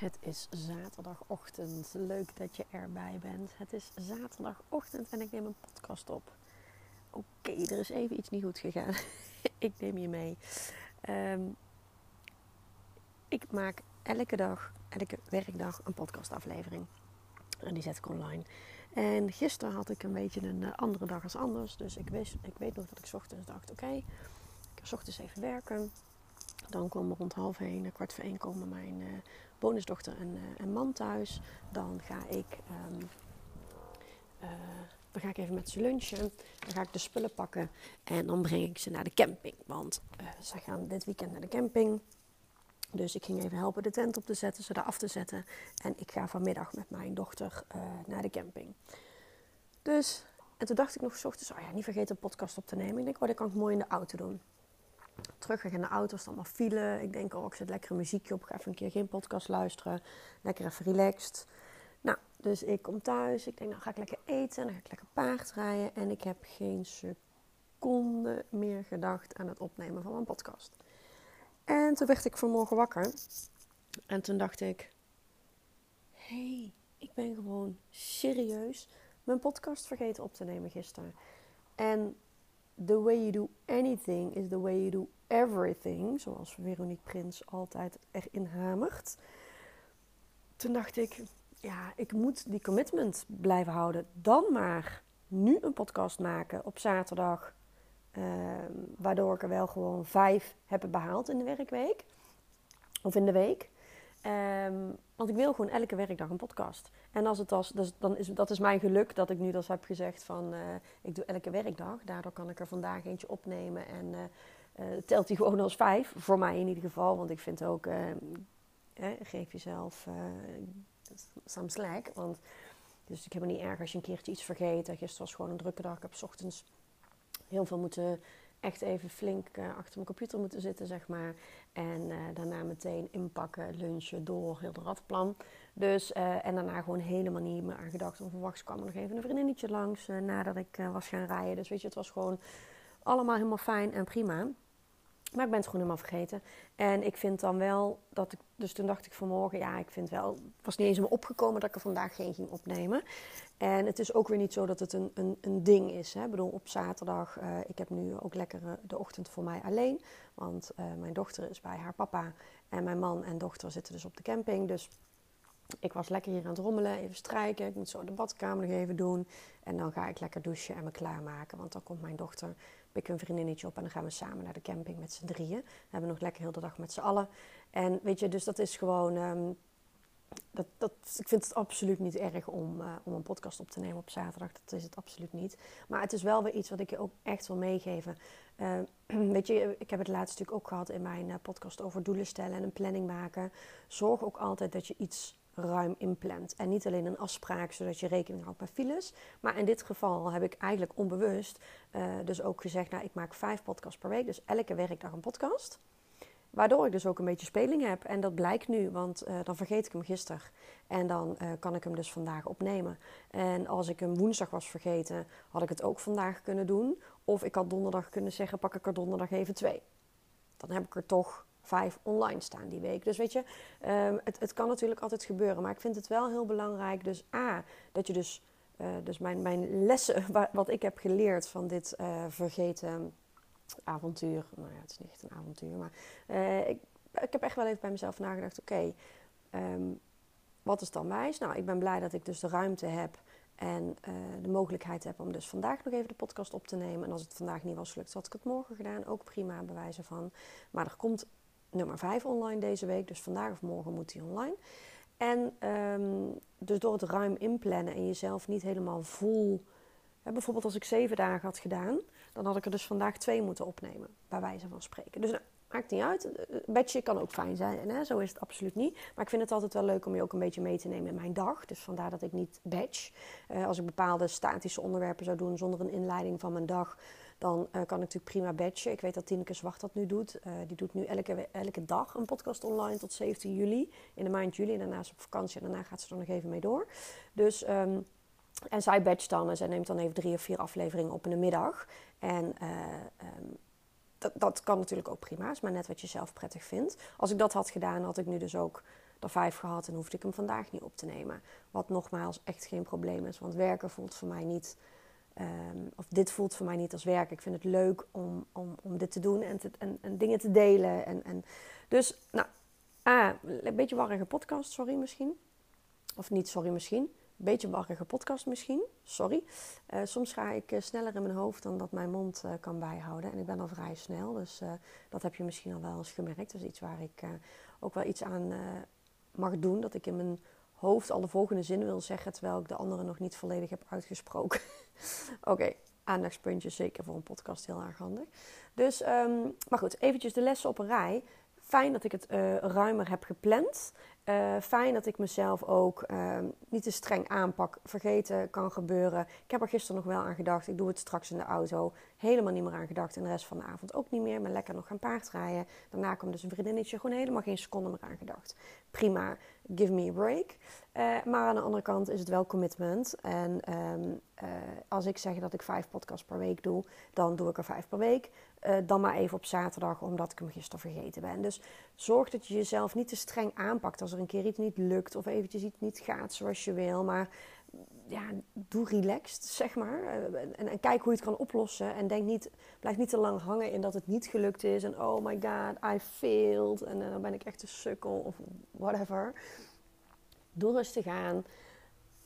Het is zaterdagochtend. Leuk dat je erbij bent. Het is zaterdagochtend en ik neem een podcast op. Oké, er is even iets niet goed gegaan. ik neem je mee. Ehm, ik maak elke dag, elke werkdag een podcastaflevering. En die zet ik online. En gisteren had ik een beetje een eh, andere dag als anders. Dus ik, wist, ik weet nog dat ik ochtends dacht, oké, ik ga ochtends even werken. Dan komen rond half één, kwart voor één komen mijn uh, bonusdochter en, uh, en, man thuis. Dan ga ik... Uh, dan ga ik even met ze lunchen. Dan ga ik de spullen pakken. En dan breng ik ze naar de camping. Want ze gaan dit weekend naar de camping. Dus ik ging even helpen de tent op te zetten, ze daar af te zetten. En ik ga vanmiddag met mijn dochter naar de camping. Dus, en toen dacht ik nog s ochtends, oh ja, niet vergeten een podcast op te nemen. Ik denk, oh, dat kan ik mooi in de auto doen terug in de auto, is allemaal file. Ik denk, oh, ik zet lekker een muziekje op. ga even een keer geen podcast luisteren. Lekker even relaxed. Nou, dus ik kom thuis. Ik denk, nou ga ik lekker eten. Dan ga ik lekker paardrijden. En ik heb geen seconde meer gedacht aan het opnemen van mijn podcast. En toen werd ik vanmorgen wakker. En toen dacht ik, hey, ik ben gewoon serieus mijn podcast vergeten op te nemen gisteren. En the way you do anything is the way you do everything. Zoals Veronique Prins altijd erin hamert. Toen dacht ik, ja, ik moet die commitment blijven houden. Dan maar nu een podcast maken op zaterdag. Ehm, waardoor ik er wel gewoon vijf heb behaald in de werkweek. Of in de week. Um, want ik wil gewoon elke werkdag een podcast. En als het als, dus dan is dat is mijn geluk dat ik nu dat heb gezegd van uh, ik doe elke werkdag. Daardoor kan ik er vandaag eentje opnemen en uh, uh, telt die gewoon als vijf. Voor mij in ieder geval, want ik vind ook geef jezelf some slack. Want dus ik heb het niet erg als je een keertje iets vergeet. Gisteren was gewoon een drukke dag. Ik heb s ochtends heel veel moeten echt even flink uh, achter mijn computer moeten zitten, zeg maar. En uh, daarna meteen inpakken, lunchen, door, heel de radplan. Dus, uh, en daarna gewoon helemaal niet meer aan gedacht. Onverwachts kwam er nog even een vriendinnetje langs nadat ik was gaan rijden. Dus weet je, het was gewoon allemaal helemaal fijn en prima. Maar ik ben het gewoon helemaal vergeten. En ik vind dan wel dat ik. Dus toen dacht ik vanmorgen, ja, ik vind wel. Het was niet eens me opgekomen dat ik er vandaag geen ging opnemen. En het is ook weer niet zo dat het een, een, een ding is. Hè. Ik bedoel, op zaterdag. Uh, ik heb nu ook lekker uh, de ochtend voor mij alleen. Want uh, mijn dochter is bij haar papa. En mijn man en dochter zitten dus op de camping. Dus ik was lekker hier aan het rommelen, even strijken. Ik moet zo de badkamer nog even doen. En dan ga ik lekker douchen en me klaarmaken. Want dan komt mijn dochter, pik een vriendinnetje op en dan gaan we samen naar de camping met z'n drieën. We hebben nog lekker heel de dag met z'n allen. En weet je, dus dat is gewoon. Um, dat, dat, ik vind het absoluut niet erg om, uh, om een podcast op te nemen op zaterdag. Dat is het absoluut niet. Maar het is wel weer iets wat ik je ook echt wil meegeven. Uh, weet je, ik heb het laatst natuurlijk ook gehad in mijn uh, podcast over doelen stellen en een planning maken. Zorg ook altijd dat je iets ruim inplant. En niet alleen een afspraak zodat je rekening houdt met files. Maar in dit geval heb ik eigenlijk onbewust uh, dus ook gezegd... nou, ik maak vijf podcasts per week. Dus elke werkdag een podcast. Waardoor ik dus ook een beetje speling heb. En dat blijkt nu, want uh, dan vergeet ik hem gisteren. En dan uh, kan ik hem dus vandaag opnemen. En als ik hem woensdag was vergeten, had ik het ook vandaag kunnen doen. Of ik had donderdag kunnen zeggen, pak ik er donderdag even twee. Dan heb ik er toch vijf online staan die week. Dus weet je, um, het, het kan natuurlijk altijd gebeuren. Maar ik vind het wel heel belangrijk. Dus A, dat je dus, uh, dus mijn, mijn lessen, wat ik heb geleerd van dit uh, vergeten avontuur. Nou ja, het is niet echt een avontuur. Maar uh, ik, ik heb echt wel even bij mezelf nagedacht. Oké, um, wat is dan wijs? Nou, ik ben blij dat ik dus de ruimte heb En de mogelijkheid heb om dus vandaag nog even de podcast op te nemen. En als het vandaag niet was gelukt, had ik het morgen gedaan. Ook prima bewijzen van. Maar er komt nummer 5 online deze week. Dus vandaag of morgen moet die online. En um, dus door het ruim inplannen en jezelf niet helemaal vol. Bijvoorbeeld als ik zeven dagen had gedaan, dan had ik er dus vandaag twee moeten opnemen, bij wijze van spreken. Dus nou, maakt niet uit. Badge kan ook fijn zijn, hè? zo is het absoluut niet. Maar ik vind het altijd wel leuk om je ook een beetje mee te nemen in mijn dag. Dus vandaar dat ik niet badge. Uh, als ik bepaalde statische onderwerpen zou doen zonder een inleiding van mijn dag, dan uh, kan ik natuurlijk prima badgen. Ik weet dat Tineke Zwart dat nu doet. Uh, die doet nu elke, elke dag een podcast online tot 17 juli. In de maand juli. En daarna is op vakantie. En daarna gaat ze er nog even mee door. Dus... Um, en zij badgt dan en zij neemt dan even drie of vier afleveringen op in de middag. En um, dat, dat kan natuurlijk ook prima, is maar net wat je zelf prettig vindt. Als ik dat had gedaan, had ik nu dus ook er vijf gehad en hoefde ik hem vandaag niet op te nemen. Wat nogmaals echt geen probleem is, want werken voelt voor mij niet, um, of dit voelt voor mij niet als werk. Ik vind het leuk om, om, om dit te doen en, en, en dingen te delen. En, en dus, nou, ah, een beetje warrige podcast, sorry misschien. Of niet, sorry misschien beetje warrige podcast misschien, sorry. Uh, soms ga ik uh, sneller in mijn hoofd dan dat mijn mond uh, kan bijhouden. En ik ben al vrij snel, dus dat heb je misschien al wel eens gemerkt. Is iets waar ik ook wel iets aan mag doen. Dat ik in mijn hoofd al de volgende zin wil zeggen, terwijl ik de andere nog niet volledig heb uitgesproken. Oké, okay, aandachtspuntjes zeker voor een podcast heel erg handig. Dus, um, maar goed, eventjes de lessen op een rij. Fijn dat ik het ruimer heb gepland. Uh, fijn dat ik mezelf ook uh, niet te streng aanpak. Vergeten kan gebeuren. Ik heb er gisteren nog wel aan gedacht. Ik doe het straks in de auto. Helemaal niet meer aan gedacht. En de rest van de avond ook niet meer. Maar lekker nog gaan paardrijden. Daarna komt dus een vriendinnetje. Gewoon helemaal geen seconde meer aan gedacht. Prima. Give me a break. Uh, maar aan de andere kant is het wel commitment. En um, als ik zeg dat ik vijf podcasts per week doe, dan doe ik er vijf per week. Uh, dan maar even op zaterdag, omdat ik hem gisteren vergeten ben. Dus zorg dat je jezelf niet te streng aanpakt als er een keer iets niet lukt of eventjes iets niet gaat zoals je wil. Maar doe relaxed, zeg maar. Uh, en, en, kijk hoe je het kan oplossen. En denk niet, blijf niet te lang hangen in dat het niet gelukt is. En oh my god, I failed. En uh, dan ben ik echt een sukkel of whatever. Doe rustig aan.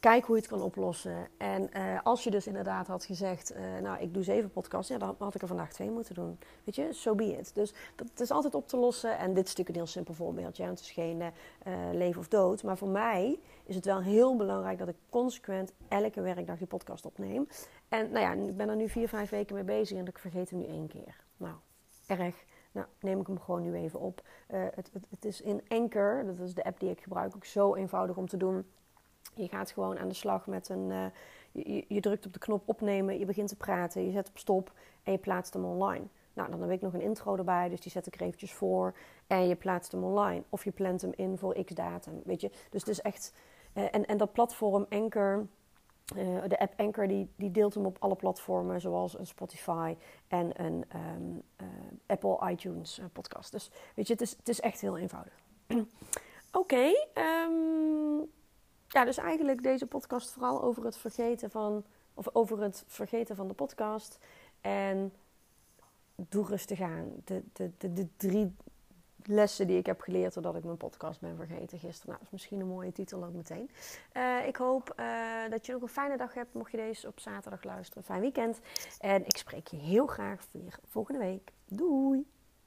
Kijk hoe je het kan oplossen. En uh, als je dus inderdaad had gezegd, uh, nou ik doe zeven podcasts, ja, dan had ik er vandaag twee moeten doen. Weet je, so be it. Dus dat is altijd op te lossen. En dit is natuurlijk een heel simpel voorbeeldje. Het is geen uh, leven of dood. Maar voor mij is het wel heel belangrijk dat ik consequent elke werkdag die podcast opneem. En nou ja, ik ben er nu vier, vijf weken mee bezig en ik vergeet hem nu één keer. Nou, erg. Nou, neem ik hem gewoon nu even op. Het, het, het is in Anchor, dat is de app die ik gebruik, ook zo eenvoudig om te doen. Je gaat gewoon aan de slag met een. Uh, je, je, drukt op de knop opnemen, je begint te praten, je zet op stop en je plaatst hem online. Nou, dan heb ik nog een intro erbij, dus die zet ik er eventjes voor. En je plaatst hem online. Of je plant hem in voor x datum, weet je. Dus het is echt... Uh, en, en dat platform Anchor, uh, de app Anchor, die, die deelt hem op alle platformen. Zoals een Spotify en een um, Apple iTunes podcast. Dus weet je, het is, het is echt heel eenvoudig. Oké, um, ja, dus eigenlijk deze podcast vooral over het vergeten van, of over het vergeten van de podcast. En doe rustig aan. De, de, de, drie lessen die ik heb geleerd doordat ik mijn podcast ben vergeten gisteren. Nou, dat is misschien een mooie titel ook meteen. Uh, ik hoop uh, dat je nog een fijne dag hebt, mocht je deze op zaterdag luisteren. Fijn weekend. En ik spreek je heel graag weer volgende week. Doei!